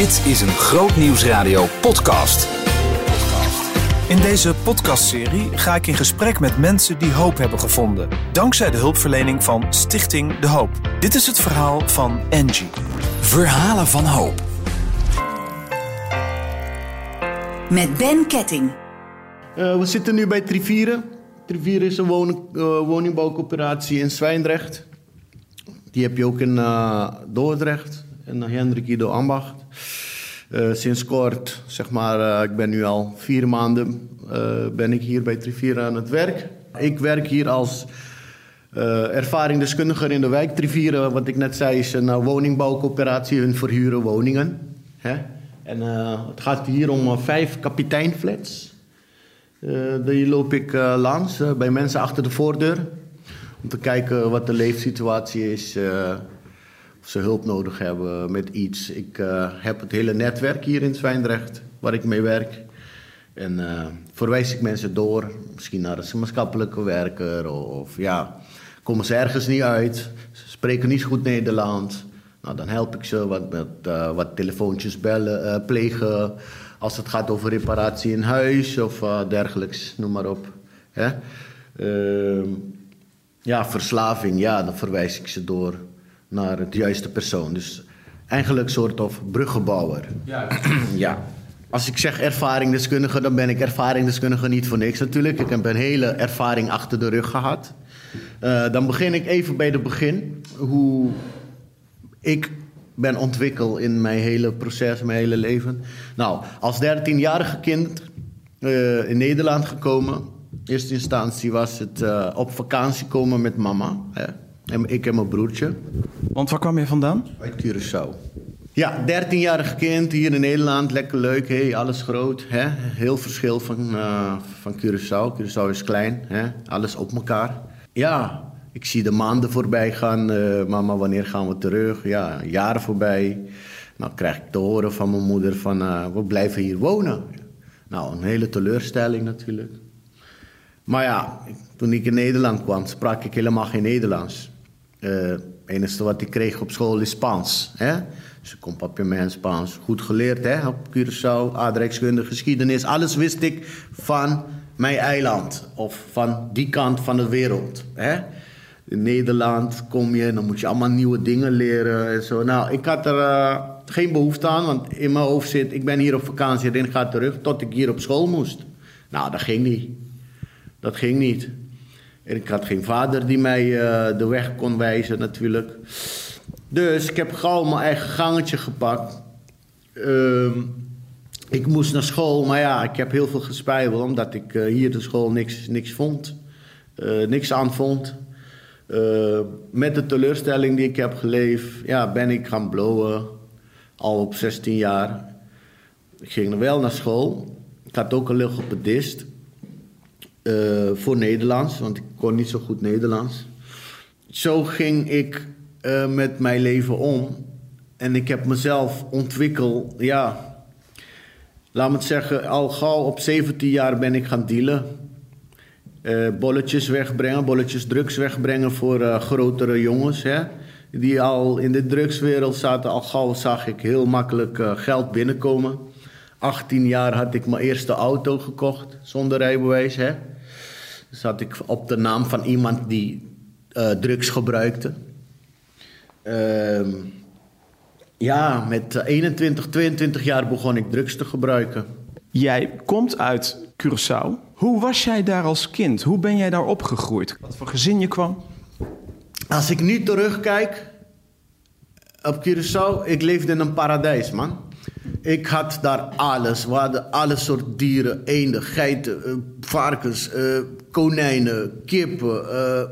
Dit is een Groot Nieuwsradio podcast. In deze podcastserie ga ik in gesprek met mensen die hoop hebben gevonden. Dankzij de hulpverlening van Stichting De Hoop. Dit is het verhaal van Angie. Verhalen van hoop. Met Ben Ketting. Uh, we zitten nu bij Trivieren. Trivieren is een woning, uh, woningbouwcoöperatie in Zwijndrecht. Die heb je ook in uh, Dordrecht en Hendrik Ido Ambacht. sinds kort, zeg maar, ik ben nu al vier maanden ben ik hier bij Trivieren aan het werk. Ik werk hier als ervaringsdeskundige in de wijk. Trivieren, wat ik net zei, is een woningbouwcoöperatie. Hun verhuren woningen. Hè? En het gaat hier om vijf kapiteinflats. Die loop ik langs bij mensen achter de voordeur. Om te kijken wat de leefsituatie is. Of ze hulp nodig hebben met iets. Ik heb het hele netwerk hier in Zwijndrecht waar ik mee werk. En verwijs ik mensen door. Misschien naar een maatschappelijke werker. Of, ja, komen ze ergens niet uit. Ze spreken niet goed Nederlands. Nou, dan help ik ze wat met wat telefoontjes bellen, plegen als het gaat over reparatie in huis of uh, dergelijks, noem maar op. Hè? Uh, ja, verslaving, ja, dan verwijs ik ze door naar het juiste persoon. Dus eigenlijk een soort of bruggenbouwer. Ja. ja. Als ik zeg ervaringsdeskundige, dan ben ik ervaringsdeskundige niet voor niks natuurlijk. Ik heb een hele ervaring achter de rug gehad. Uh, dan begin ik even bij het begin. Hoe ik ben ontwikkeld in mijn hele proces, mijn hele leven. Nou, als 13-jarige kind uh, in Nederland gekomen. In eerste instantie was het uh, op vakantie komen met mama. Hè? En ik en mijn broertje. Want waar kwam je vandaan? Uit Curaçao. Ja, 13-jarig kind hier in Nederland, lekker leuk, hey, alles groot. Hè? Heel verschil van, uh, van Curaçao. Curaçao is klein, hè? alles op elkaar. Ja, ik zie de maanden voorbij gaan. Uh, mama, wanneer gaan we terug? Ja, jaren voorbij. Nou krijg ik te horen van mijn moeder van... Uh, we blijven hier wonen. Nou, een hele teleurstelling natuurlijk. Maar ja, toen ik in Nederland kwam, sprak ik helemaal geen Nederlands. Het enige wat ik kreeg op school is Spaans. Hè? Dus ik kon papierman Spaans. Goed geleerd hè? op Curaçao, aardrijkskunde, geschiedenis. Alles wist ik van mijn eiland. Of van die kant van de wereld. Hè? in Nederland kom je, dan moet je allemaal nieuwe dingen leren en zo. Nou, ik had er uh, geen behoefte aan, want in mijn hoofd zit, ik ben hier op vakantie en ga terug tot ik hier op school moest. Nou, dat ging niet. Dat ging niet. En ik had geen vader die mij uh, de weg kon wijzen natuurlijk. Dus ik heb gauw mijn eigen gangetje gepakt. Uh, ik moest naar school, maar ja, ik heb heel veel gespijbeld omdat ik uh, hier de school niks, niks vond. niks aan vond. Met de teleurstelling die ik heb geleefd, ja, ben ik gaan blowen. Al op 16 jaar. Ik ging wel naar school. Ik had ook een logopedist. Uh, voor Nederlands, want ik kon niet zo goed Nederlands. Zo ging ik uh, met mijn leven om. En ik heb mezelf ontwikkeld, ja. Laat me het zeggen, al gauw op 17 jaar ben ik gaan dealen. Uh, bolletjes wegbrengen, bolletjes drugs wegbrengen voor grotere jongens. Hè? Die al in de drugswereld zaten, al gauw zag ik heel makkelijk geld binnenkomen. 18 jaar had ik mijn eerste auto gekocht, zonder rijbewijs. Hè? Had ik op de naam van iemand die drugs gebruikte. Ehm, ja, met 21, 22 jaar begon ik drugs te gebruiken. Jij komt uit Curaçao. Hoe was jij daar als kind? Hoe ben jij daar opgegroeid? Wat voor gezin je kwam? Als ik nu terugkijk op Curaçao, ik leefde in een paradijs, man. Ik had daar alles. We hadden alle soorten dieren. Eenden, geiten, uh, varkens, uh, konijnen, kippen. Uh,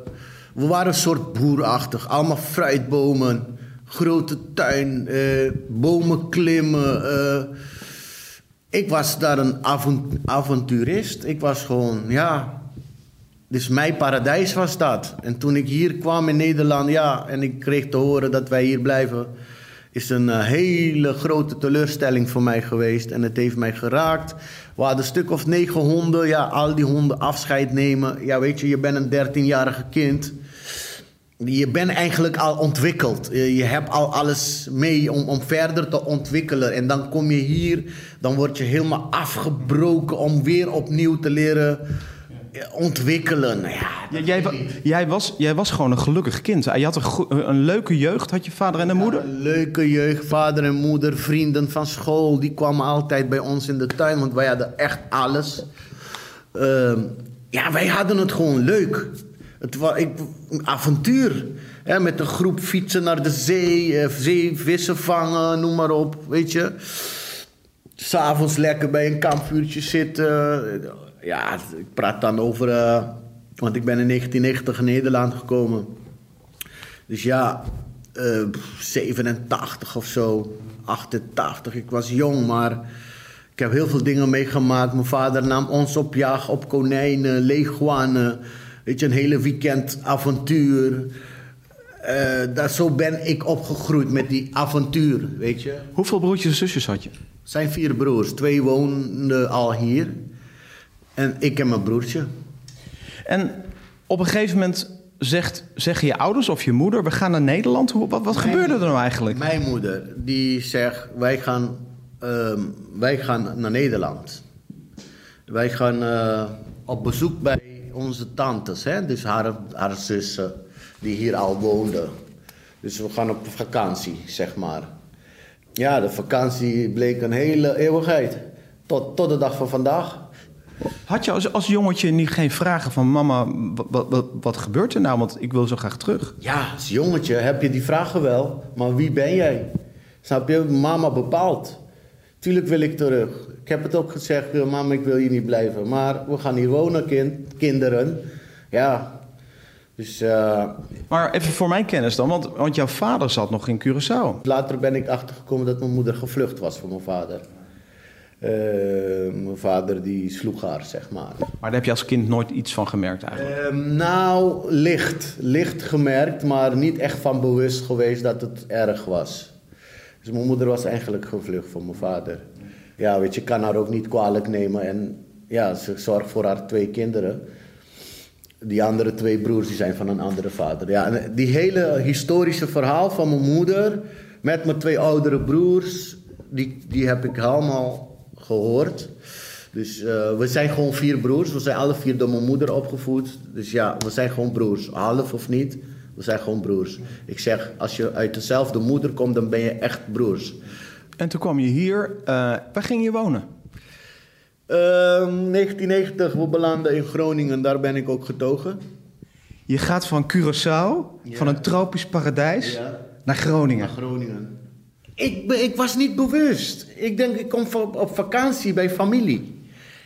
we waren een soort boerachtig. Allemaal fruitbomen. Grote tuin. bomen klimmen ik was daar een avonturist. Ik was gewoon, ja. Dus mijn paradijs was dat. En toen ik hier kwam in Nederland, ja, en ik kreeg te horen dat wij hier blijven, is een uh, hele grote teleurstelling voor mij geweest. En het heeft mij geraakt. Hadden een stuk of negen honden. Ja, al die honden afscheid nemen. Ja, weet je, je bent een dertienjarige kind. je bent eigenlijk al ontwikkeld. Je, hebt al alles mee om, om verder te ontwikkelen. En dan kom je hier, dan word je helemaal afgebroken om weer opnieuw te leren eh, ontwikkelen. Ja, jij, jij, was, jij was gewoon een gelukkig kind. Je had een, een leuke jeugd, had je vader en een moeder. Een leuke jeugd, vader en moeder, vrienden van school. Die kwamen altijd bij ons in de tuin, want wij hadden echt alles. Ehm, ja, wij hadden het gewoon leuk. Het was ik, een avontuur. Hè, met een groep fietsen naar de zee, eh, zeevissen vangen, noem maar op, weet je. S'avonds lekker bij een kampvuurtje zitten. Ja, ik praat dan over... eh, want ik ben in 1990 in Nederland gekomen. Dus ja, eh, 87 of zo, 88. Ik was jong, maar ik heb heel veel dingen meegemaakt. Mijn vader nam ons op jacht op konijnen, leguanen. Weet je, een hele weekend avontuur. Eh, dat, zo ben ik opgegroeid met die avontuur, weet je. Hoeveel broertjes en zusjes had je? Zijn vier broers. Twee woonden al hier. En ik en mijn broertje. En op een gegeven moment zegt, zeggen je ouders of je moeder... we gaan naar Nederland. Hoe, wat wat gebeurde er nou eigenlijk? Mijn moeder, die zegt, wij gaan, ehm, wij gaan naar Nederland. Wij gaan eh, op bezoek bij onze tantes, hè? dus haar, haar zussen, die hier al woonden. Dus we gaan op vakantie, zeg maar. Ja, de vakantie bleek een hele eeuwigheid. Tot, tot de dag van vandaag. Had je als, als jongetje niet geen vragen van... mama, wat, wat, wat gebeurt er nou? Want ik wil zo graag terug. Ja, als jongetje heb je die vragen wel, maar wie ben jij? Snap je? Mama bepaalt. Tuurlijk wil ik terug. Ik heb het ook gezegd, eh, mama, ik wil hier niet blijven. Maar we gaan hier wonen, kind, kinderen. Ja, dus eh, Maar even voor mijn kennis dan, want, want jouw vader zat nog in Curaçao. later ben ik achtergekomen dat mijn moeder gevlucht was voor mijn vader. Eh, mijn vader die sloeg haar, zeg maar. Maar daar heb je als kind nooit iets van gemerkt eigenlijk. Ehm, nou, licht. Licht gemerkt, maar niet echt van bewust geweest dat het erg was. Dus mijn moeder was eigenlijk gevlucht voor mijn vader. Ja, weet je, kan haar ook niet kwalijk nemen. En ja, ze zorgt voor haar twee kinderen. Die andere twee broers die zijn van een andere vader. Ja, en die hele historische verhaal van mijn moeder met mijn twee oudere broers, die, die heb ik allemaal gehoord. Dus eh, we zijn gewoon vier broers. We zijn alle vier door mijn moeder opgevoed. Dus ja, we zijn gewoon broers. Half of niet, we zijn gewoon broers. Ik zeg, als je uit dezelfde moeder komt, dan ben je echt broers. En toen kwam je hier. eh, waar ging je wonen? Ehm, 1990, we belanden in Groningen. Daar ben ik ook getogen. Je gaat van Curaçao, van een tropisch paradijs, Ja. naar Naar Groningen. Ik, ik was niet bewust. Ik denk, ik kom op, vakantie bij familie.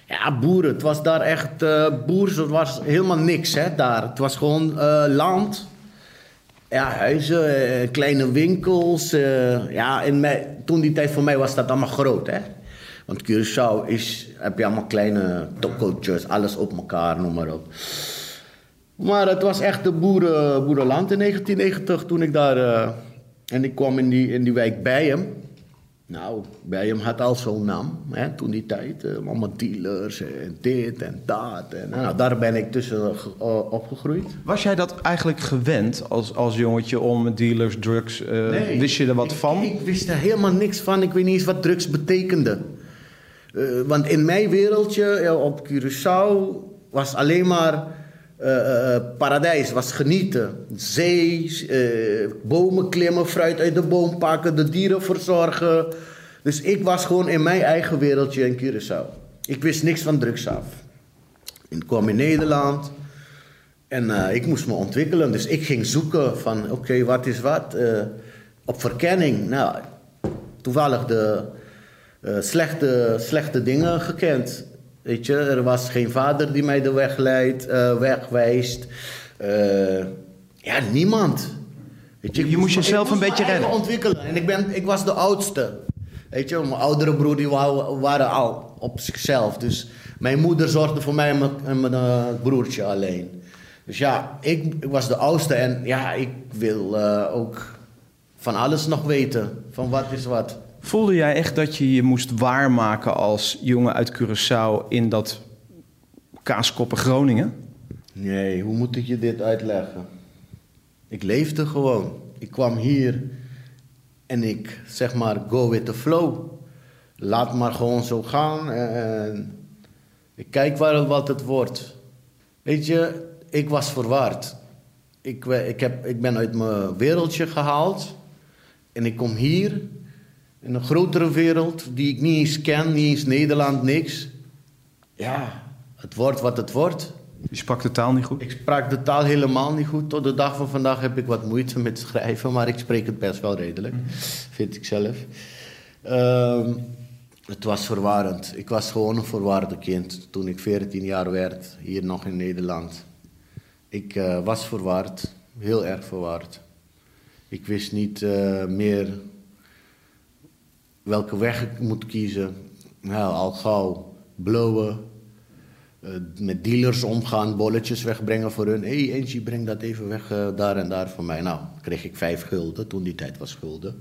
Ja, boeren. Het was daar echt eh boers. Het was helemaal niks hè, daar. Het was gewoon eh, land. Ja, huizen, eh, kleine winkels. ja, in mij, toen die tijd voor mij was dat allemaal groot, hè. Want Curaçao is, heb je allemaal kleine tokootjes, alles op elkaar, noem maar op. Maar het was echt de boeren, boerenland in 1990 toen ik daar... eh, en ik kwam in die, in die wijk Bijem. Nou, Bijem had al zo'n naam, hè, toen die tijd. eh, allemaal dealers en dit en dat. En, nou, daar ben ik tussen ge- eh, opgegroeid. Was jij dat eigenlijk gewend als, als jongetje om dealers, drugs? eh, wist je er wat ik, van? Ik wist er helemaal niks van. Ik weet niet eens wat drugs betekende. Eh, want in mijn wereldje op Curaçao was alleen maar eh, eh, paradijs, was genieten. Zee, eh, bomen klimmen, fruit uit de boom pakken, de dieren verzorgen. Dus ik was gewoon in mijn eigen wereldje in Curaçao. Ik wist niks van drugs af. Ik kwam in Nederland. En eh, ik moest me ontwikkelen, dus ik ging zoeken van oké, wat is wat? Eh, op verkenning. Nou, toevallig de eh, slechte, slechte dingen gekend. Weet je, er was geen vader die mij de weg leidt, eh, wegwijst. Eh, ja, niemand. Weet Je moest me- jezelf een moest beetje redden. ontwikkelen. En ik, ben, ik was de oudste. Weet je, mijn oudere broer die wou- waren al op zichzelf. Dus mijn moeder zorgde voor mij en mijn, en mijn eh, broertje alleen. Dus ja, ik, ik was de oudste en ja, ik wil ook van alles nog weten. Van wat is wat. Voelde jij echt dat je je moest waarmaken als jongen uit Curaçao in dat kaaskoppen Groningen? Nee, hoe moet ik je dit uitleggen? Ik leefde gewoon. Ik kwam hier en ik zeg maar go with the flow. Laat maar gewoon zo gaan en ik kijk waar wat het wordt. Weet je, ik was verwaard. Ik, ik, heb, ik ben uit mijn wereldje gehaald en ik kom hier in een grotere wereld die ik niet eens ken, niet eens Nederland, niks. Ja, het wordt wat het wordt. Je sprak de taal niet goed. Ik sprak de taal helemaal niet goed. Tot de dag van vandaag heb ik wat moeite met schrijven, maar ik spreek het best wel redelijk, vind ik zelf. Ehm, het was verwarrend. Ik was gewoon een verwarde kind toen ik 14 jaar werd, hier nog in Nederland. Ik eh, was verward, heel erg verward. Ik wist niet eh, meer welke weg ik moet kiezen. Nou, al gauw blowen, eh, met dealers omgaan, bolletjes wegbrengen voor hun. Hé, hey, Angie, breng dat even weg eh, daar en daar voor mij. Nou, kreeg ik vijf gulden, toen die tijd was gulden.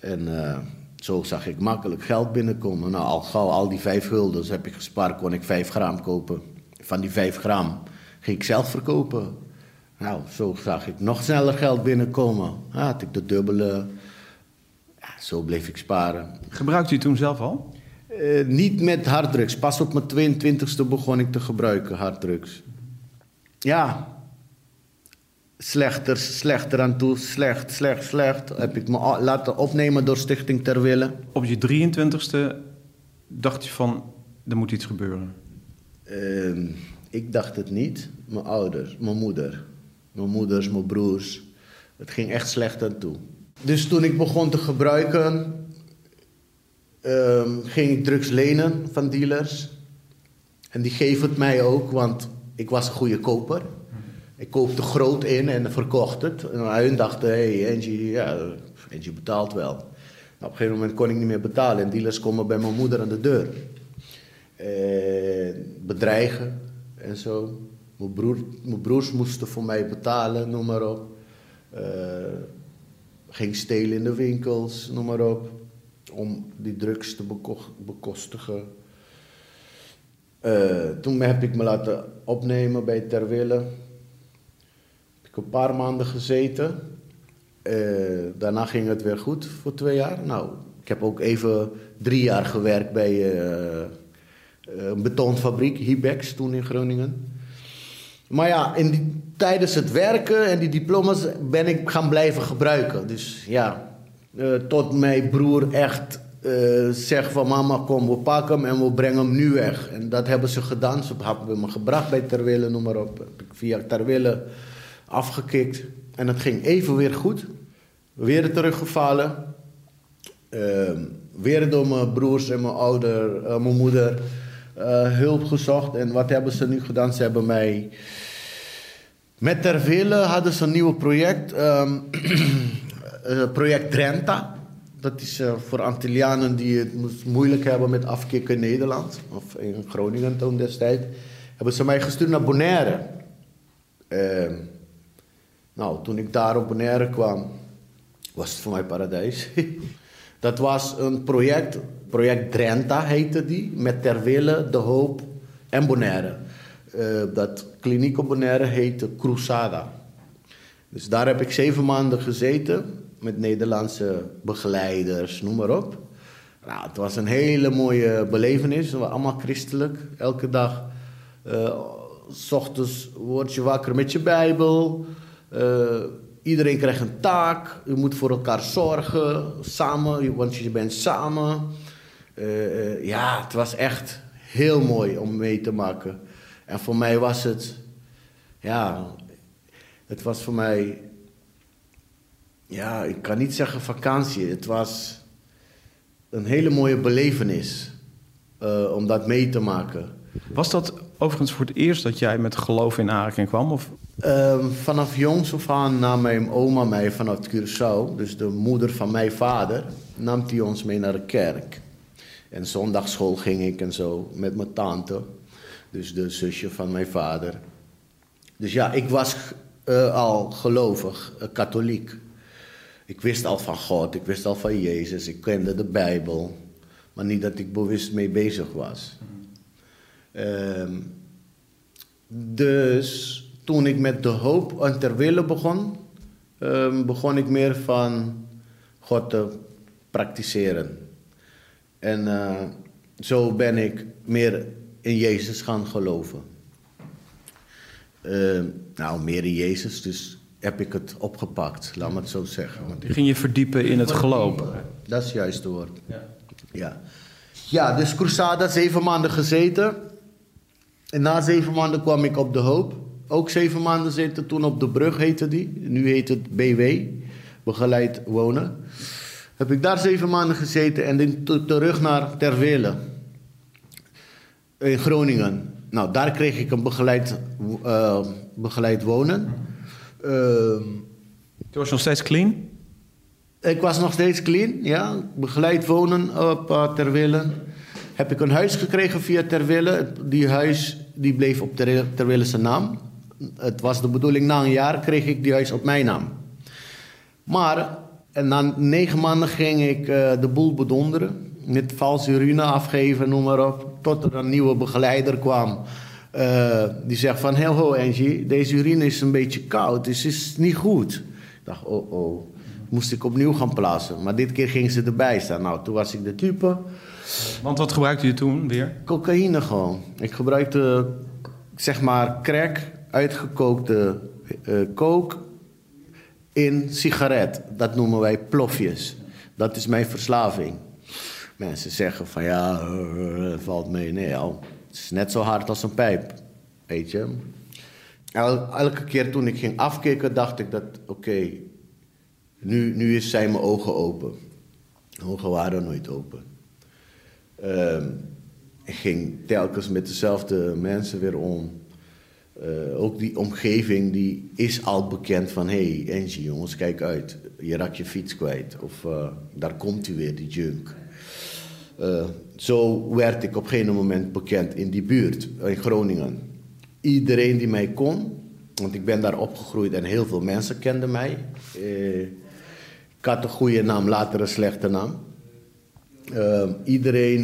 En eh, zo zag ik makkelijk geld binnenkomen. Nou, al gauw al die vijf guldens heb ik gespaard, kon ik vijf gram kopen. Van die vijf gram ging ik zelf verkopen. Nou, zo zag ik nog sneller geld binnenkomen. Had ik de dubbele. Zo bleef ik sparen. Gebruikte u toen zelf al? Eh, niet met harddrugs. Pas op mijn 22e begon ik te gebruiken harddrugs. Ja. Slechter, slechter aan toe. Slecht, slecht, slecht. Heb ik me laten opnemen door Stichting Terwille. Op je 23ste dacht je van, er moet iets gebeuren. Ehm, ik dacht het niet. Mijn ouders, mijn moeder. Mijn moeders, mijn broers. Het ging echt slecht aan toe. Dus toen ik begon te gebruiken, ehm, ging ik drugs lenen van dealers. En die geven het mij ook, want ik was een goede koper. Ik koopte groot in en verkocht het. En hun dachten, hé, hey, Angie, ja, Angie betaalt wel. Nou, op een gegeven moment kon ik niet meer betalen. En dealers komen bij mijn moeder aan de deur. Eh, bedreigen en zo. Mijn, broer, mijn broers moesten voor mij betalen, noem maar op. Eh, ging stelen in de winkels, noem maar op. Om die drugs te beko- bekostigen. Eh, toen heb ik me laten opnemen bij Terwille. Heb ik een paar maanden gezeten. Eh, daarna ging het weer goed voor twee jaar. Nou, ik heb ook even drie jaar gewerkt bij eh, een betonfabriek, Hibex, toen in Groningen. Maar ja, in die, tijdens het werken en die diploma's ben ik gaan blijven gebruiken. Dus ja, eh, tot mijn broer echt eh, zegt van mama kom, we pakken hem en we brengen hem nu weg. En dat hebben ze gedaan. Ze hebben me gebracht bij Terwille, noem maar op. Heb ik via Terwille afgekikt. En het ging even weer goed. Weer teruggevallen. Ehm, weer door mijn broers en mijn ouder, eh, mijn moeder hulp gezocht. En wat hebben ze nu gedaan? Ze hebben mij... Met Terwille hadden ze een nieuw project. eh, project Drenta. Dat is eh, voor Antillianen die het mo- moeilijk hebben met afkicken in Nederland. Of in Groningen toen destijds. Hebben ze mij gestuurd naar Bonaire. Ehm, nou, toen ik daar op Bonaire kwam, was het voor mij paradijs. dat was een project, project Drenta heette die, met Terwille, De Hoop en Bonaire. Eh, dat kliniek op Bonaire heette Cruzada. Dus daar heb ik zeven maanden gezeten met Nederlandse begeleiders, noem maar op. Nou, het was een hele mooie belevenis. We waren allemaal christelijk. Elke dag, eh, s ochtends word je wakker met je Bijbel. Eh, iedereen krijgt een taak. Je moet voor elkaar zorgen, samen, want je bent samen. Ja, het was echt heel mooi om mee te maken. En voor mij was het, ja, het was voor mij, ja, ik kan niet zeggen vakantie. Het was een hele mooie belevenis eh, om dat mee te maken. Was dat overigens voor het eerst dat jij met geloof in aanraking kwam? Of Ehm, vanaf jongs af aan nam mijn oma mij vanuit Curaçao, dus de moeder van mijn vader, nam die ons mee naar de kerk. En zondagschool ging ik en zo met mijn tante, dus de zusje van mijn vader. Dus ja, ik was eh, al gelovig, eh, katholiek. Ik wist al van God, ik wist al van Jezus, ik kende de Bijbel, maar niet dat ik bewust mee bezig was. Ehm, dus toen ik met de hoop en ter wille begon, ehm, begon ik meer van God te praktiseren. En eh, zo ben ik meer in Jezus gaan geloven. Ehm, nou, meer in Jezus, dus heb ik het opgepakt, laat me het zo zeggen. Want Je ging je verdiepen in het geloof. dat is juist het woord. Ja. ja. dus Crusada, zeven maanden gezeten. En na zeven maanden kwam ik op de hoop. Ook zeven maanden zitten, toen op de brug heette die. Nu heet het BW, begeleid wonen. Heb ik daar zeven maanden gezeten en dan terug naar Terwille. In Groningen. Nou, daar kreeg ik een begeleid, eh, begeleid wonen. Toen was nog steeds clean? ik was nog steeds clean, ja. Begeleid wonen op uh, Terwille. Heb ik een huis gekregen via Terwille. Die huis die bleef op Ter Terwille zijn naam. Het was de bedoeling, na een jaar kreeg ik die huis op mijn naam. Maar en na negen maanden ging ik eh, de boel bedonderen. Met valse urine afgeven, noem maar op. Tot er een nieuwe begeleider kwam. Eh, die zegt van, heel ho Angie, deze urine is een beetje koud. Dus het is niet goed. Ik dacht, oh oh. Moest ik opnieuw gaan plaatsen. Maar dit keer ging ze erbij staan. Nou, toen was ik de type. Want wat gebruikte je toen weer? Cocaïne gewoon. Ik gebruikte, zeg maar, crack, uitgekookte eh coke in sigaret. Dat noemen wij plofjes. Dat is mijn verslaving. Mensen zeggen van ja, eh, valt mee. Nee, het is net zo hard als een pijp. Weet je. El- elke keer toen ik ging afkicken, dacht ik dat, oké, nu, nu zijn mijn ogen open. Mijn ogen waren nooit open. Ehm, ik ging telkens met dezelfde mensen weer om. Eh, ook die omgeving die is al bekend van... hé, hey, jongens, kijk uit. Je raakt je fiets kwijt. Of eh, daar komt u weer, die junk. Eh, zo werd ik op een gegeven moment bekend in die buurt, in Groningen. Iedereen die mij kon, want ik ben daar opgegroeid en heel veel mensen kenden mij. Eh, ik had een goede naam, later een slechte naam. Eh, iedereen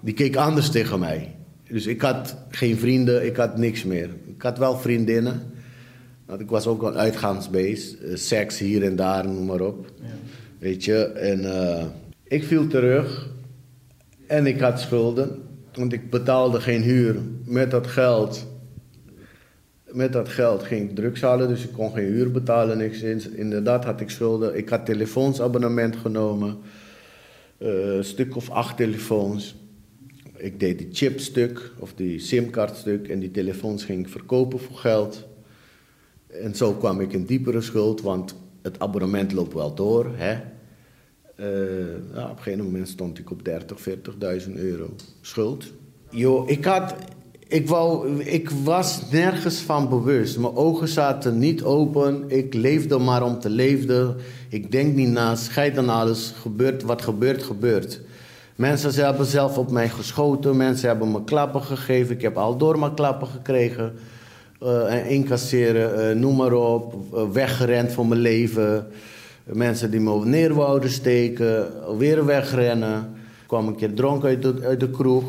die keek anders tegen mij. Dus ik had geen vrienden, ik had niks meer. Ik had wel vriendinnen. Want ik was ook een uitgaansbeest. Seks hier en daar, noem maar op. Weet je, en ik viel terug. En ik had schulden. Want ik betaalde geen huur. Met dat geld... Met dat geld ging ik drugs halen, dus ik kon geen huur betalen, niks. Inderdaad had ik schulden. Ik had telefoonsabonnement genomen. Eh, een stuk of acht telefoons. Ik deed die chipstuk of die simkaartstuk en die telefoons ging ik verkopen voor geld. En zo kwam ik in diepere schuld, want het abonnement loopt wel door. Hè? Eh, op een gegeven moment stond ik op 30, 40.000 euro schuld. Yo, ik, had, ik, wou, ik was nergens van bewust. Mijn ogen zaten niet open. Ik leefde maar om te leven. Ik denk niet na, scheid aan alles. Gebeurt wat gebeurt, gebeurt. Mensen hebben zelf op mij geschoten. Mensen hebben me klappen gegeven. Ik heb al door mijn klappen gekregen. En incasseren, eh, noem maar op. Weggerend voor mijn leven. Mensen die me neer wouden steken. Weer wegrennen. Ik kwam een keer dronken uit de, uit de kroeg.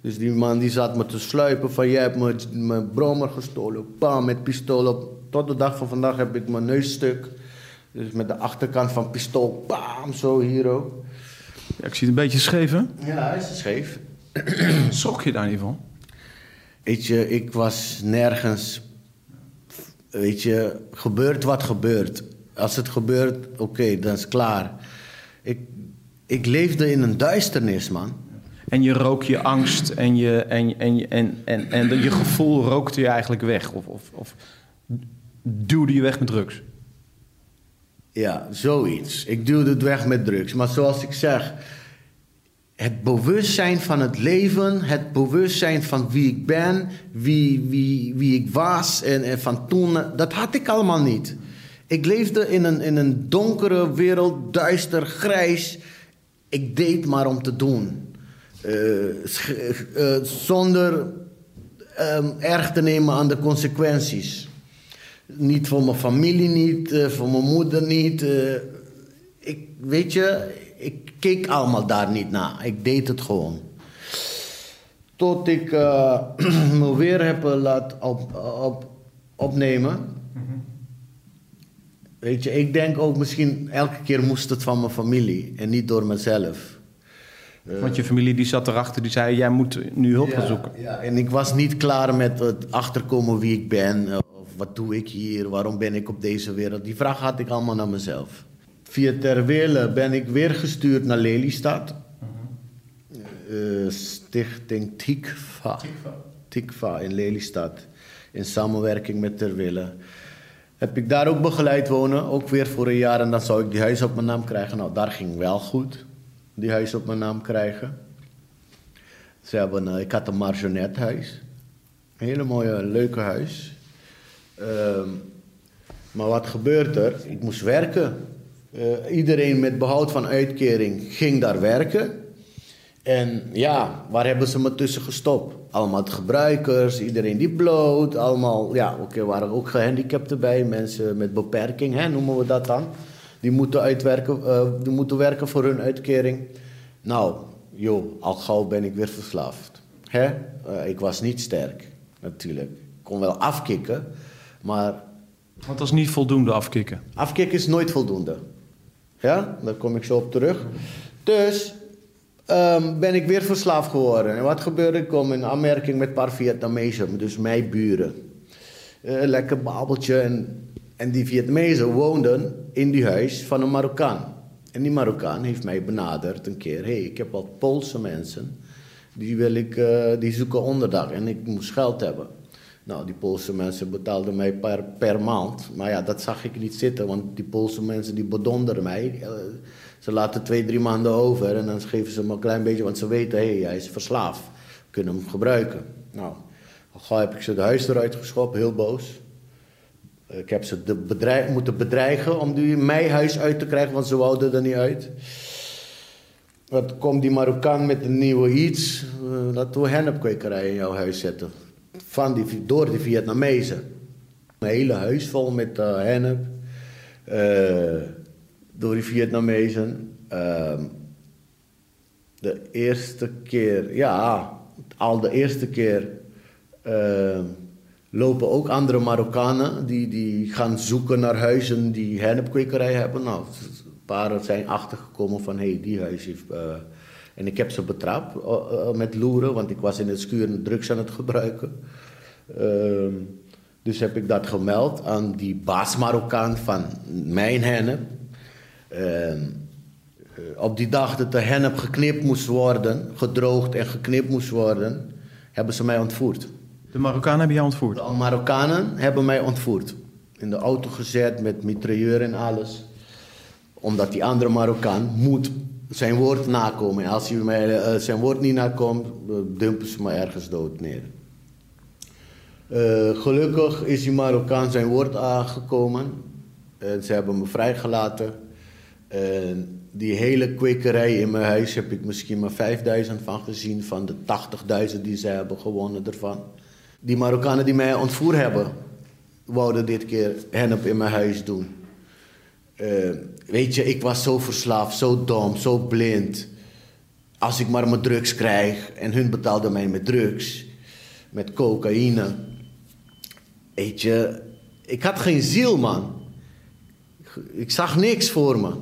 Dus die man die zat me te sluipen van... jij hebt me- mijn brommer gestolen. Bam, met pistool op. Tot de dag van vandaag heb ik mijn neusstuk. Dus met de achterkant van pistool. Bam, zo hier ook. Ja, ik zie het een beetje scheef, hè? Ja, hij is scheef. Schrok je daar niet van? Weet je, ik was nergens. Weet je, gebeurt wat gebeurt. Als het gebeurt, oké, dan is het klaar. Ik, ik leefde in een duisternis, man. En je rook je angst en je, en, en, je- en, en, en je gevoel rookte je eigenlijk weg? Of, of, of duwde je weg met drugs? Ja, zoiets. Ik duwde het weg met drugs. Maar zoals ik zeg, het bewustzijn van het leven, het bewustzijn van wie ik ben, wie, wie, wie ik was en, en van toen, dat had ik allemaal niet. Ik leefde in een, in een donkere wereld, duister, grijs. Ik deed maar om te doen. Eh, eh, zonder ehm, erg te nemen aan de consequenties. Niet voor mijn familie niet, eh, voor mijn moeder niet. ik, weet je, ik keek allemaal daar niet naar. Ik deed het gewoon. Tot ik me weer heb laten op, op, opnemen. Weet je, ik denk ook misschien elke keer moest het van mijn familie en niet door mezelf. Want je familie die zat erachter, die zei: Jij moet nu hulp gaan zoeken. Ja, en ik was niet klaar met het achterkomen wie ik ben. eh, Of wat doe ik hier? Waarom ben ik op deze wereld? Die vraag had ik allemaal naar mezelf. Via Terwille ben ik weer gestuurd naar Lelystad. Eh, stichting Tikva. Tikva in Lelystad. In samenwerking met Terwille. Heb ik daar ook begeleid wonen. Ook weer voor een jaar. En dan zou ik die huis op mijn naam krijgen. Nou, daar ging wel goed. Die huis op mijn naam krijgen. Ze hebben, eh, ik had een marionethuis. Een hele mooie, leuke huis. Ehm, maar wat gebeurt er? Ik moest werken. Eh, iedereen met behoud van uitkering ging daar werken. En ja, waar hebben ze me tussen gestopt? Allemaal gebruikers, iedereen die bloot. Allemaal, ja, oké, er waren ook gehandicapten bij. Mensen met beperking, hè, noemen we dat dan. Die moeten, uitwerken, eh, die moeten werken voor hun uitkering. Nou, joh, al gauw ben ik weer verslaafd. Hè? Eh, ik was niet sterk, natuurlijk. Ik kon wel afkicken, maar Want dat is niet voldoende afkicken. afkicken is nooit voldoende. Ja, daar kom ik zo op terug. Dus ehm, ben ik weer verslaafd geworden. En wat gebeurde? Ik kom in aanmerking met een paar Vietnamezen, dus mijn buren. Eh, lekker babbeltje. En, en die Vietnamezen woonden in die huis van een Marokkaan. En die Marokkaan heeft mij benaderd een keer. hey, ik heb wat Poolse mensen. Die, wil ik, eh, die zoeken onderdak en ik moest geld hebben. Nou, die Poolse mensen betaalden mij per, per maand. Maar ja, dat zag ik niet zitten, want die Poolse mensen die mij. Eh, Ze laten twee, drie maanden over en dan geven ze me een klein beetje, want ze weten, hé, hey, hij is verslaafd. We kunnen hem gebruiken. Nou, al heb ik ze de huis eruit geschopt, heel boos. Ik heb ze de moeten bedreigen om die mijn huis uit te krijgen, want ze wouden er niet uit. Wat komt die Marokkaan met een nieuwe iets? Uh, laten we hennepkwekerij in jouw huis zetten. Van die, door die Vietnamezen. Een hele huis vol met uh, hennep. Uh, door die Vietnamezen. Uh, de eerste keer, ja, al de eerste keer lopen ook andere Marokkanen die, die gaan zoeken naar huizen die hennepkwekerij hebben. Nou, paar zijn achtergekomen van hé, hey, die huis heeft. Uh, en ik heb ze betrapt uh, uh, met loeren, want ik was in het schuur drugs aan het gebruiken. Ehm, dus heb ik dat gemeld aan die baas Marokkaan van mijn hennep. Ehm, op die dag dat de hennep geknipt moest worden, gedroogd en geknipt moest worden, hebben ze mij ontvoerd. De Marokkanen hebben jou ontvoerd? De Marokkanen hebben mij ontvoerd. In de auto gezet met mitrailleur en alles. Omdat die andere Marokkaan moet zijn woord nakomen. En als hij mij, uh, zijn woord niet nakomt, dumpen ze me ergens dood neer. Uh, gelukkig is die Marokkaan zijn woord aangekomen. En ze hebben me vrijgelaten. En die hele kwekerij in mijn huis heb ik misschien maar 5000 van gezien. Van de 80.000 die ze hebben gewonnen ervan die Marokkanen die mij ontvoerd hebben, wouden dit keer hennep in mijn huis doen. Uh, weet je, ik was zo verslaafd, zo dom, zo blind. Als ik maar mijn drugs krijg en hun betaalden mij met drugs, met cocaïne. Weet je, ik had geen ziel, man. Ik zag niks voor me.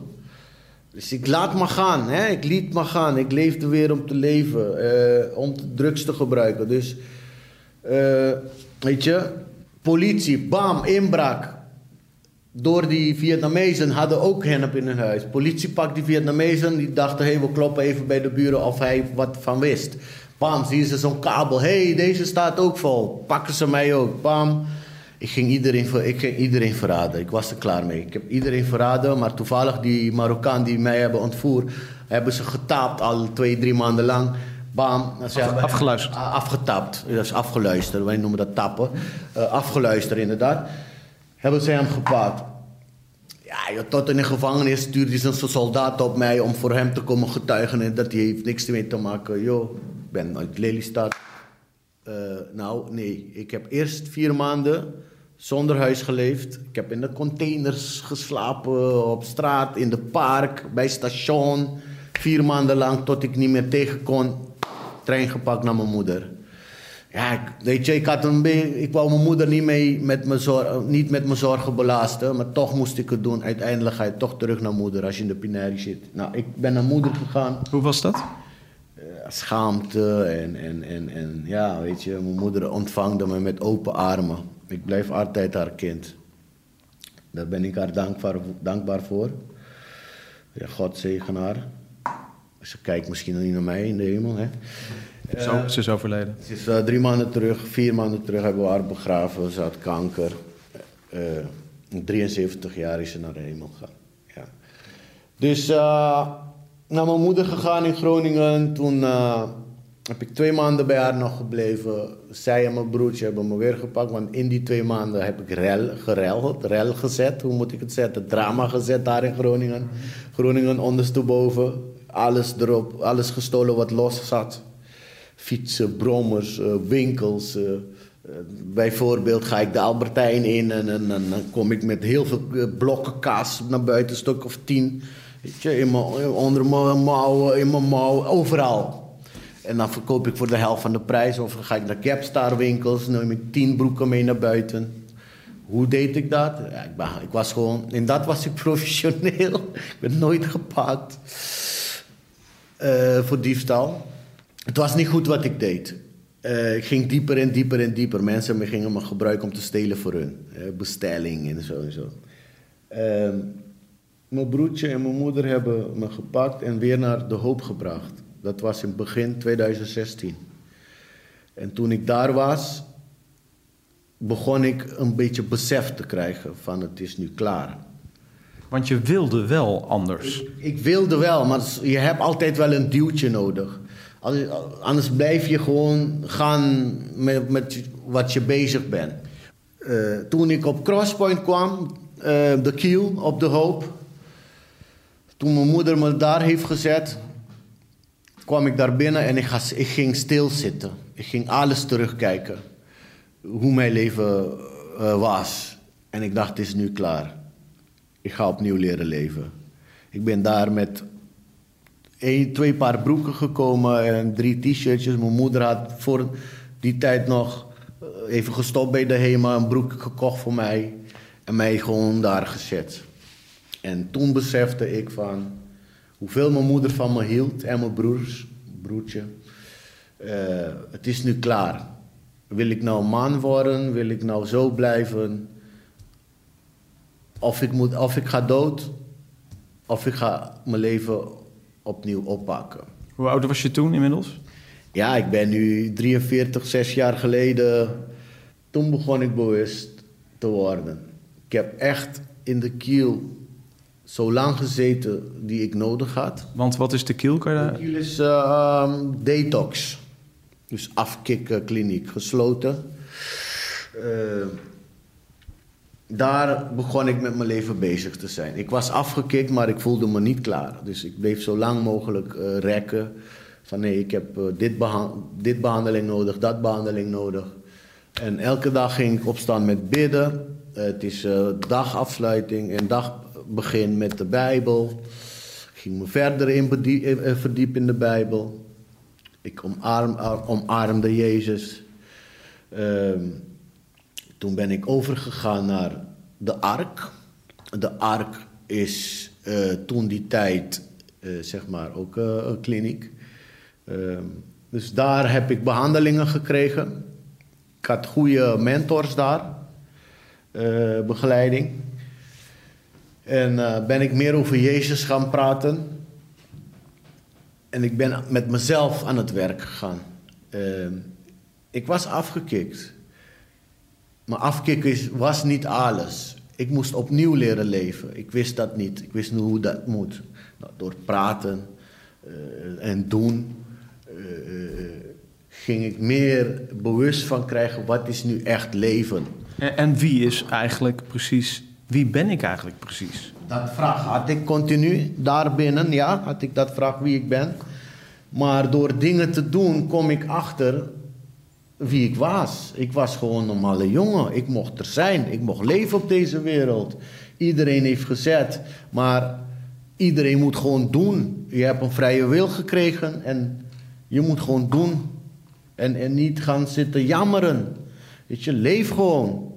Dus ik laat maar gaan, hè? ik liet maar gaan. Ik leefde weer om te leven, uh, om drugs te gebruiken. Dus uh, weet je, politie, bam, inbraak. Door die Vietnamezen hadden ook hennep in hun huis. Politie pakt die Vietnamezen, die dachten, hey, we kloppen even bij de buren of hij wat van wist. Bam, zien ze zo'n kabel, hey, deze staat ook vol. Pakken ze mij ook, bam. Ik ging, iedereen, ik ging iedereen verraden, ik was er klaar mee. Ik heb iedereen verraden, maar toevallig die Marokkaan die mij hebben ontvoerd... hebben ze getaapt al twee, drie maanden lang... Bam. Af, afgeluisterd. Afgetapt. Dat is afgeluisterd. Wij noemen dat tappen. Uh, afgeluisterd inderdaad. Hebben ze hem gepakt. Ja, tot in de gevangenis stuurde hij zijn soldaat op mij om voor hem te komen getuigen. En dat hij heeft niks mee te maken. Yo, ik ben uit Lelystad. Uh, nou, nee. Ik heb eerst vier maanden zonder huis geleefd. Ik heb in de containers geslapen, op straat, in de park, bij station. Vier maanden lang tot ik niet meer tegen kon trein gepakt naar mijn moeder. Ja, ik, weet je, ik, had een ik wou mijn moeder niet, mee met mijn zorg, niet met mijn zorgen belasten, maar toch moest ik het doen. Uiteindelijk ga je toch terug naar moeder als je in de pinarie zit. Nou, ik ben naar moeder gegaan. Hoe was dat? Eh, schaamte en, en, en, en ja, weet je, mijn moeder ontvangde me met open armen. Ik blijf altijd haar kind. Daar ben ik haar dankbaar, dankbaar voor. Ja, God zegen haar. Ze kijkt misschien niet naar mij in de hemel, hè. Zo, ze is overleden. Ze is eh, drie maanden terug, vier maanden terug hebben we haar begraven. Ze had kanker. Eh, 73 jaar is ze naar de hemel gegaan. Ja. Dus eh, naar mijn moeder gegaan in Groningen. Toen eh, heb ik twee maanden bij haar nog gebleven. Zij en mijn broertje hebben me weer gepakt. Want in die twee maanden heb ik rel, gereld, rel gezet. Hoe moet ik het zetten? Drama gezet daar in Groningen. Groningen ondersteboven. Alles erop, alles gestolen wat los zat fietsen, brommers, eh, winkels. eh, eh, bijvoorbeeld ga ik de Albertijn in en, dan kom ik met heel veel blokken kaas naar buiten, een stuk of tien. Weet je, onder mijn mouwen, in mijn mouw, overal. En dan verkoop ik voor de helft van de prijs. Of ga ik naar Capstar winkels, neem ik tien broeken mee naar buiten. Hoe deed ik dat? Ja, ik, ben- ik was gewoon, in dat was ik professioneel. ik ben nooit gepakt eh, voor diefstal. Het was niet goed wat ik deed. Eh, ik ging dieper en dieper en dieper. Mensen me gingen me gebruiken om te stelen voor hun. Bestelling en zo en zo. Ehm, mijn broertje en mijn moeder hebben me gepakt en weer naar de hoop gebracht. Dat was in begin 2016. En toen ik daar was, begon ik een beetje besef te krijgen van het is nu klaar. Want je wilde wel anders. Ik wilde wel, maar je hebt altijd wel een duwtje nodig. Anders blijf je gewoon gaan met, met wat je bezig bent. Eh, toen ik op Crosspoint kwam, eh, de Kiel op de Hoop. Toen mijn moeder me daar heeft gezet, kwam ik daar binnen en ik, ga, ik ging stilzitten. Ik ging alles terugkijken. Hoe mijn leven eh, was. En ik dacht, het is nu klaar. Ik ga opnieuw leren leven. Ik ben daar met één, twee paar broeken gekomen en drie t-shirtjes. Mijn moeder had voor die tijd nog eh, even gestopt bij de HEMA, een broek gekocht voor mij. En mij gewoon daar gezet. En toen besefte ik van hoeveel mijn moeder van me hield en mijn broers, broertje. Eh, het is nu klaar. Wil ik nou man worden? Wil ik nou zo blijven? Of ik, moet, of ik ga dood, of ik ga mijn leven opnieuw oppakken. Hoe oud was je toen inmiddels? Ja, ik ben nu 43, 6 jaar geleden. Toen begon ik bewust te worden. Ik heb echt in de kiel zo lang gezeten die ik nodig had. Want wat is de kiel? Kan je De kiel is eh, ehm, detox. Dus afkikkliniek, gesloten. Eh, daar begon ik met mijn leven bezig te zijn. Ik was afgekikt, maar ik voelde me niet klaar. Dus ik bleef zo lang mogelijk eh, rekken. Van nee, ik heb eh, dit, beha- dit behandeling nodig, dat behandeling nodig. En elke dag ging ik opstaan met bidden. Het is dagafsluiting en dagbegin met de Bijbel. Ik ging me verder in eh, eh, verdiepen in de Bijbel. Ik ar- omarmde Jezus. Ehm, toen ben ik overgegaan naar de ark. De ark is eh, toen die tijd, eh, zeg maar, ook eh, een kliniek. Ehm, dus daar heb ik behandelingen gekregen. Ik had goede mentors daar, eh, begeleiding. En eh, ben ik meer over Jezus gaan praten. En ik ben met mezelf aan het werk gegaan. Ehm, ik was afgekikt. Maar afkicken is, was niet alles. Ik moest opnieuw leren leven. Ik wist dat niet. Ik wist niet hoe dat moet. Nou, door praten eh, en doen eh, ging ik meer bewust van krijgen wat is nu echt leven. En, en wie is eigenlijk precies... Wie ben ik eigenlijk precies? Dat vraag had ik continu daarbinnen, ja, had ik dat vraag wie ik ben. Maar door dingen te doen kom ik achter wie ik was. Ik was gewoon een normale jongen. Ik mocht er zijn. Ik mocht leven op deze wereld. Iedereen heeft gezet, maar iedereen moet gewoon doen. Je hebt een vrije wil gekregen en Je moet gewoon doen. En, en niet gaan zitten jammeren. Weet je, leef gewoon.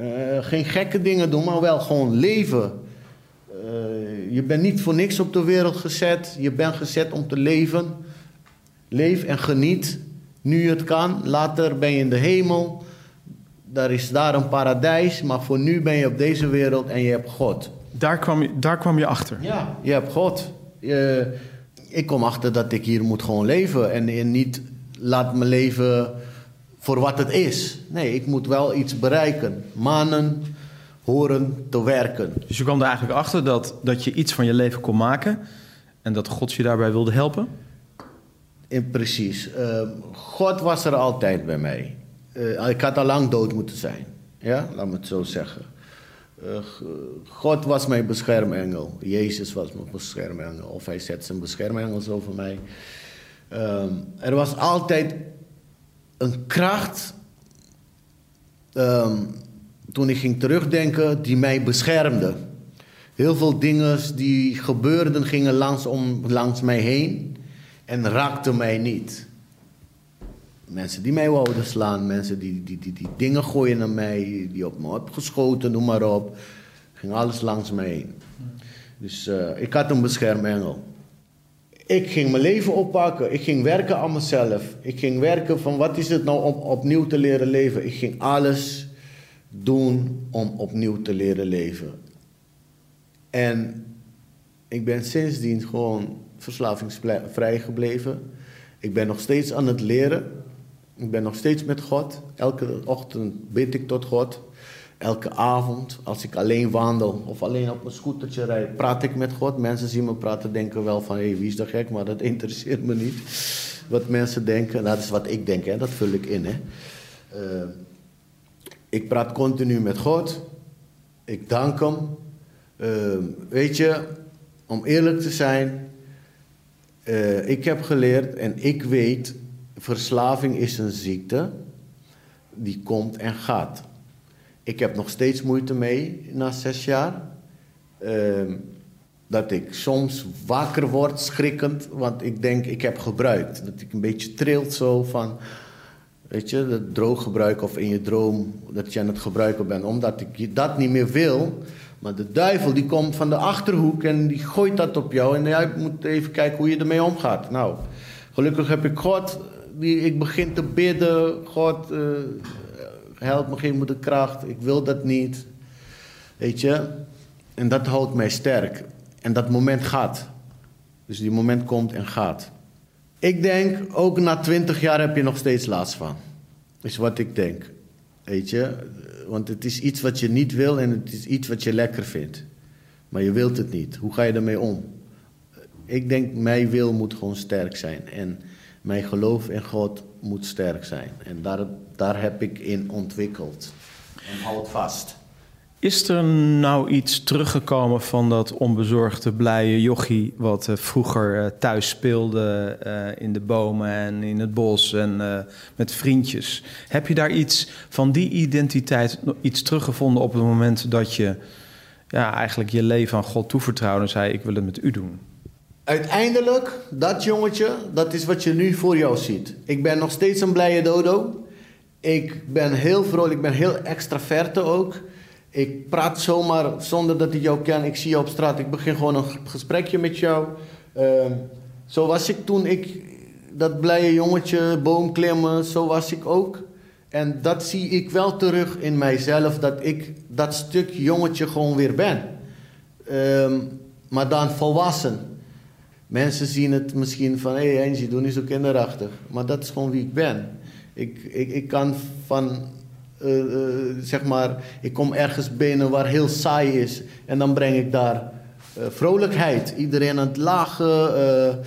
Eh, geen gekke dingen doen, maar wel gewoon leven. Eh, je bent niet voor niks op de wereld gezet. Je bent gezet om te leven. Leef en geniet. Nu het kan. Later ben je in de hemel. Daar is daar een paradijs. Maar voor nu ben je op deze wereld en je hebt God. Daar kwam je, daar kwam je achter. Ja, je hebt God. Je- ik kom achter dat ik hier moet gewoon leven. En, en niet laat me leven voor wat het is. Nee, ik moet wel iets bereiken. Manen, horen, te werken. Dus je kwam er eigenlijk achter dat, dat je iets van je leven kon maken. En dat God je daarbij wilde helpen. In, precies. Eh, God was er altijd bij mij. Eh, ik had al lang dood moeten zijn. Ja, laat me het zo zeggen. Eh, God was mijn beschermengel. Jezus was mijn beschermengel. Of hij zet zijn beschermengels over mij. Ehm, er was altijd een kracht. ehm, toen ik ging terugdenken, die mij beschermde. Heel veel dingen die gebeurden gingen langs, om, langs mij heen en raakten mij niet. Mensen die mij wouden slaan, mensen die, die, die, die dingen gooien naar mij, die op me hebben geschoten, noem maar op. Ging alles langs mij heen. Dus eh, ik had een beschermengel. Ik ging mijn leven oppakken. Ik ging werken aan mezelf. Ik ging werken van wat is het nou om opnieuw te leren leven. Ik ging alles doen om opnieuw te leren leven. En ik ben sindsdien gewoon verslavingsvrij gebleven. Ik ben nog steeds aan het leren. Ik ben nog steeds met God. Elke ochtend bid ik tot God. Elke avond, als ik alleen wandel of alleen op een scootertje rijd, praat ik met God. Mensen zien me praten, denken wel van, hé, hey, wie is dat gek? Maar dat interesseert me niet. Wat mensen denken, nou, dat is wat ik denk, hè. dat vul ik in. Hè. Eh, ik praat continu met God. Ik dank Hem. Eh, weet je, om eerlijk te zijn, eh, ik heb geleerd en ik weet, verslaving is een ziekte die komt en gaat. Ik heb nog steeds moeite mee na zes jaar. Ehm, dat ik soms wakker word, schrikkend, want ik denk ik heb gebruikt. Dat ik een beetje trilt zo van, weet je, dat drooggebruik of in je droom dat je aan het gebruiken bent. Omdat ik dat niet meer wil. Maar de duivel die komt van de achterhoek en die gooit dat op jou. En jij moet even kijken hoe je ermee omgaat. Nou, gelukkig heb ik God. Die, ik begin te bidden. God, eh, help me, geef me kracht. Ik wil dat niet. Weet je? En dat houdt mij sterk. En dat moment gaat. Dus die moment komt en gaat. Ik denk, ook na twintig jaar heb je nog steeds last van. Is wat ik denk. Weet je? Want het is iets wat je niet wil en het is iets wat je lekker vindt. Maar je wilt het niet. Hoe ga je ermee om? Ik denk, mijn wil moet gewoon sterk zijn. En mijn geloof in God moet sterk zijn. En daar, daar heb ik in ontwikkeld. En houd vast. Is er nou iets teruggekomen van dat onbezorgde, blije jochie... wat eh, vroeger eh, thuis speelde eh, in de bomen en in het bos en met vriendjes? Heb je daar iets van die identiteit, iets teruggevonden op het moment dat je... Ja, eigenlijk je leven aan God toevertrouwde en zei: Ik wil het met u doen. Uiteindelijk, dat jongetje, dat is wat je nu voor jou ziet. Ik ben nog steeds een blije dodo. Ik ben heel vrolijk, ik ben heel extraverte ook. Ik praat zomaar zonder dat ik jou ken. Ik zie je op straat, ik begin gewoon een gesprekje met jou. Ehm, zo was ik toen ik, dat blije jongetje, boomklimmen, zo was ik ook. En dat zie ik wel terug in mijzelf, dat ik dat stuk jongetje gewoon weer ben. Ehm, maar dan volwassen. Mensen zien het misschien van, hé hey Angie, doe niet zo kinderachtig. Maar dat is gewoon wie ik ben. Ik, ik, ik kan van, eh, eh, zeg maar, ik kom ergens binnen waar heel saai is. En dan breng ik daar eh, vrolijkheid. Iedereen aan het lachen.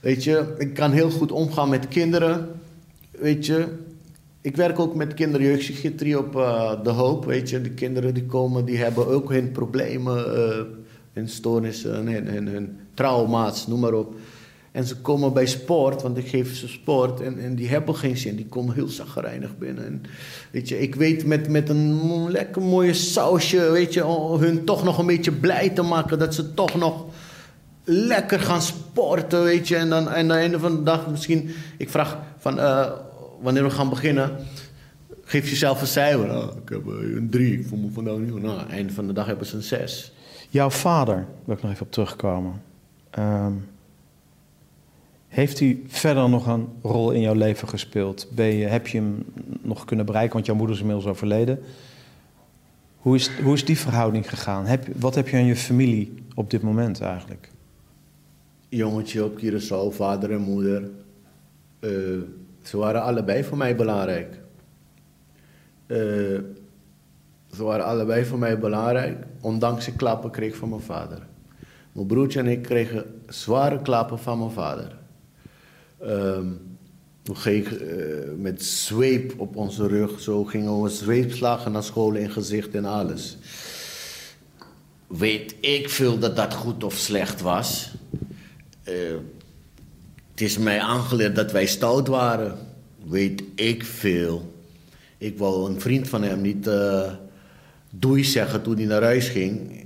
weet je, ik kan heel goed omgaan met kinderen. Weet je, ik werk ook met kinderjeugdpsychiatrie op De Hoop. Weet je, de kinderen die komen, die hebben ook hun problemen, hun stoornissen, hun, hun, hun trauma's, noem maar op. En ze komen bij sport, want ik geef ze sport, en, en die hebben geen zin. Die komen heel zagrijnig binnen. En, weet je, ik weet met, met een lekker mooie sausje, weet je, om hun toch nog een beetje blij te maken. Dat ze toch nog lekker gaan sporten, weet je. En dan aan het einde van de dag misschien... Ik vraag van, eh, wanneer we gaan beginnen... Geef jezelf een cijfer. Oh, ik heb eh, een drie, ik voel me vandaag niet. Nou, einde van de dag hebben ze een zes. Jouw vader, wil ik nog even op terugkomen. Ehm, heeft hij verder nog een rol in jouw leven gespeeld? Ben heb je hem nog kunnen bereiken? Want jouw moeder is inmiddels overleden. Hoe is, hoe is die verhouding gegaan? Heb, wat heb je aan je familie op dit moment eigenlijk? Jongetje op Curaçao, vader en moeder. Eh, ze waren allebei voor mij belangrijk. Eh, ze waren allebei voor mij belangrijk, ondanks ik klappen kreeg van mijn vader. Mijn broertje en ik kregen zware klappen van mijn vader. Um, we gingen uh, met zweep op onze rug, zo gingen we zweepslagen naar school in gezicht en alles. Weet ik veel dat dat goed of slecht was. Uh, het is mij aangeleerd dat wij stout waren. Weet ik veel. Ik wou een vriend van hem niet uh, doei zeggen toen hij naar huis ging.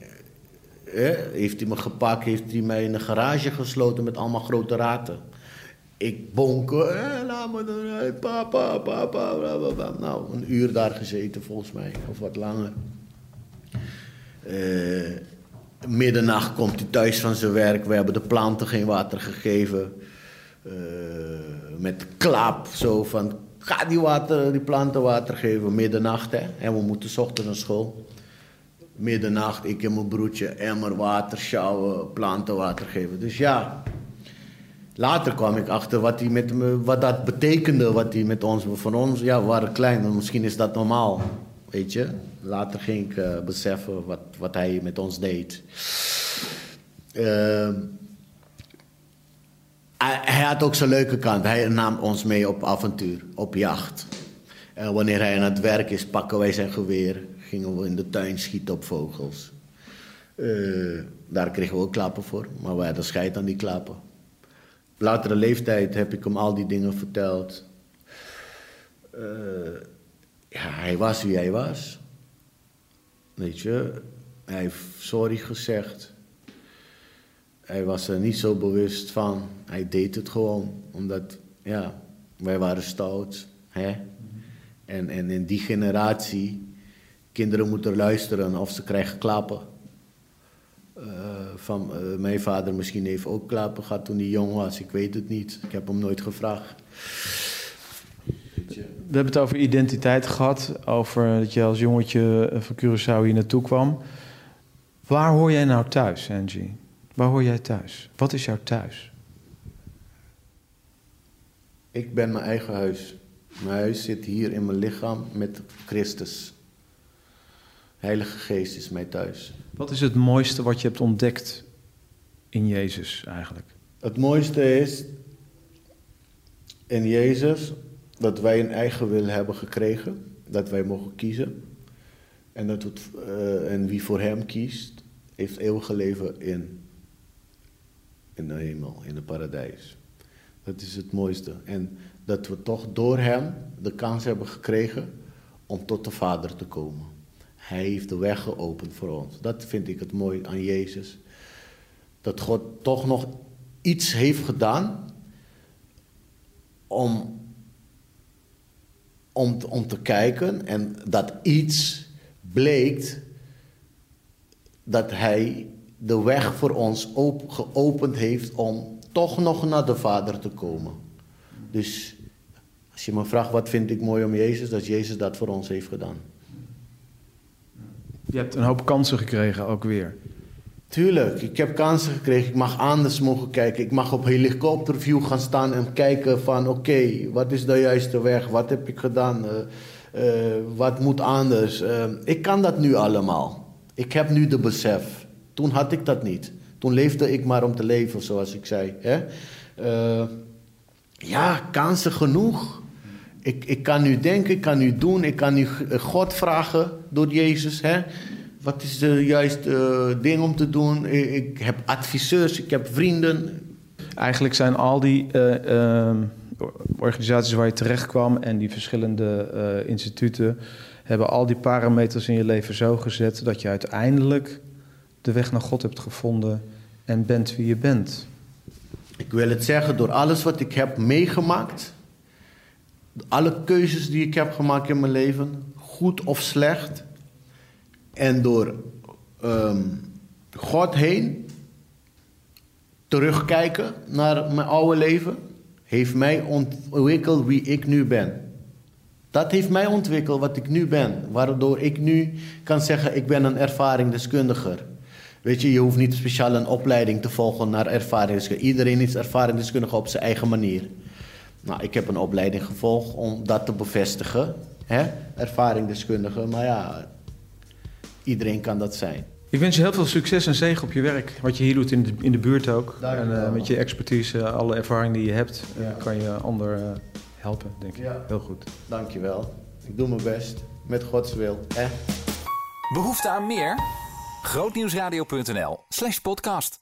Heeft hij me gepakt, heeft hij mij in een garage gesloten met allemaal grote raten. Ik bonken, eh, laat me eruit, papa, papa, bla. Nou, een uur daar gezeten volgens mij, of wat langer. Uh, middernacht komt hij thuis van zijn werk. We hebben de planten geen water gegeven. Uh, met klaap, zo van, ga die, water, die planten water geven. Middernacht, hè. En we moeten ochtends naar school. Middernacht, ik en mijn broertje, emmer water sjouwen, planten water geven. Dus ja, Later kwam ik achter wat, hij met me, wat dat betekende, wat hij met ons, van ons, ja, we waren klein, misschien is dat normaal, weet je. Later ging ik uh, beseffen wat, wat hij met ons deed. Hij, hij had ook zijn leuke kant. Hij nam ons mee op avontuur, op jacht. En wanneer hij aan het werk is, pakken wij zijn geweer. Gingen we in de tuin schieten op vogels. Uh, daar kregen we ook klappen voor, maar wij hadden scheid aan die klappen latere leeftijd heb ik hem al die dingen verteld. Uh, ja, hij was wie hij was. Weet je, hij heeft sorry gezegd. Hij was er niet zo bewust van. Hij deed het gewoon, omdat, ja, wij waren stout. Hè? En, en in die generatie, kinderen moeten luisteren of ze krijgen klappen. Uh, van uh, mijn vader misschien heeft ook klappen gehad toen hij jong was. Ik weet het niet. Ik heb hem nooit gevraagd. We hebben het over identiteit gehad. Over dat je als jongetje van Curaçao hier naartoe kwam. Waar hoor jij nou thuis, Angie? Waar hoor jij thuis? Wat is jouw thuis? Ik ben mijn eigen huis. Mijn huis zit hier in mijn lichaam met Christus. Heilige Geest is mij thuis. Wat is het mooiste wat je hebt ontdekt in Jezus eigenlijk? Het mooiste is in Jezus dat wij een eigen wil hebben gekregen, dat wij mogen kiezen. En, dat het, uh, en wie voor Hem kiest, heeft eeuwige leven in, in de hemel, in het paradijs. Dat is het mooiste. En dat we toch door Hem de kans hebben gekregen om tot de Vader te komen. Hij heeft de weg geopend voor ons. Dat vind ik het mooi aan Jezus. Dat God toch nog iets heeft gedaan om, om, om te kijken en dat iets bleek dat Hij de weg voor ons op, geopend heeft om toch nog naar de Vader te komen. Dus als je me vraagt wat vind ik mooi om Jezus, dat Jezus dat voor ons heeft gedaan. Je hebt een hoop kansen gekregen ook weer. Tuurlijk, ik heb kansen gekregen. Ik mag anders mogen kijken. Ik mag op helikopterview gaan staan en kijken van... oké, wat is de juiste weg? Wat heb ik gedaan? Uh, uh, wat moet anders? Uh, ik kan dat nu allemaal. Ik heb nu de besef. Toen had ik dat niet. Toen leefde ik maar om te leven, zoals ik zei. Hè? ja, kansen genoeg. Ik, ik kan nu denken, ik kan nu doen, ik kan nu God vragen door Jezus. Hè? Wat is de juiste uh, ding om te doen? Ik, ik, heb adviseurs, ik heb vrienden. Eigenlijk zijn al die uh, uh, organisaties waar je terecht kwam en die verschillende uh, instituten hebben al die parameters in je leven zo gezet dat je uiteindelijk de weg naar God hebt gevonden en bent wie je bent? Ik wil het zeggen door alles wat ik heb meegemaakt. Alle keuzes die ik heb gemaakt in mijn leven, goed of slecht. En door ehm, God heen terugkijken naar mijn oude leven, heeft mij ontwikkeld wie ik nu ben. Dat heeft mij ontwikkeld wat ik nu ben. Waardoor ik nu kan zeggen, ik ben een ervaringsdeskundige. Weet je, je hoeft niet speciaal een opleiding te volgen naar ervaringsdeskundige. Iedereen is ervaringsdeskundige op zijn eigen manier. Nou, ik heb een opleiding gevolgd om dat te bevestigen. Hè? Ervaringsdeskundige, maar ja, iedereen kan dat zijn. Ik wens je heel veel succes en zegen op je werk. Wat je hier doet in de, in de buurt ook. Dank en eh, met je expertise, eh, alle ervaring die je hebt, eh, Ja. kan je ander eh, helpen, denk ik. Ja. Heel goed. Dankjewel. Ik doe mijn best. Met Gods wil. Hè? Behoefte aan meer? Grootnieuwsradio.nl slash podcast.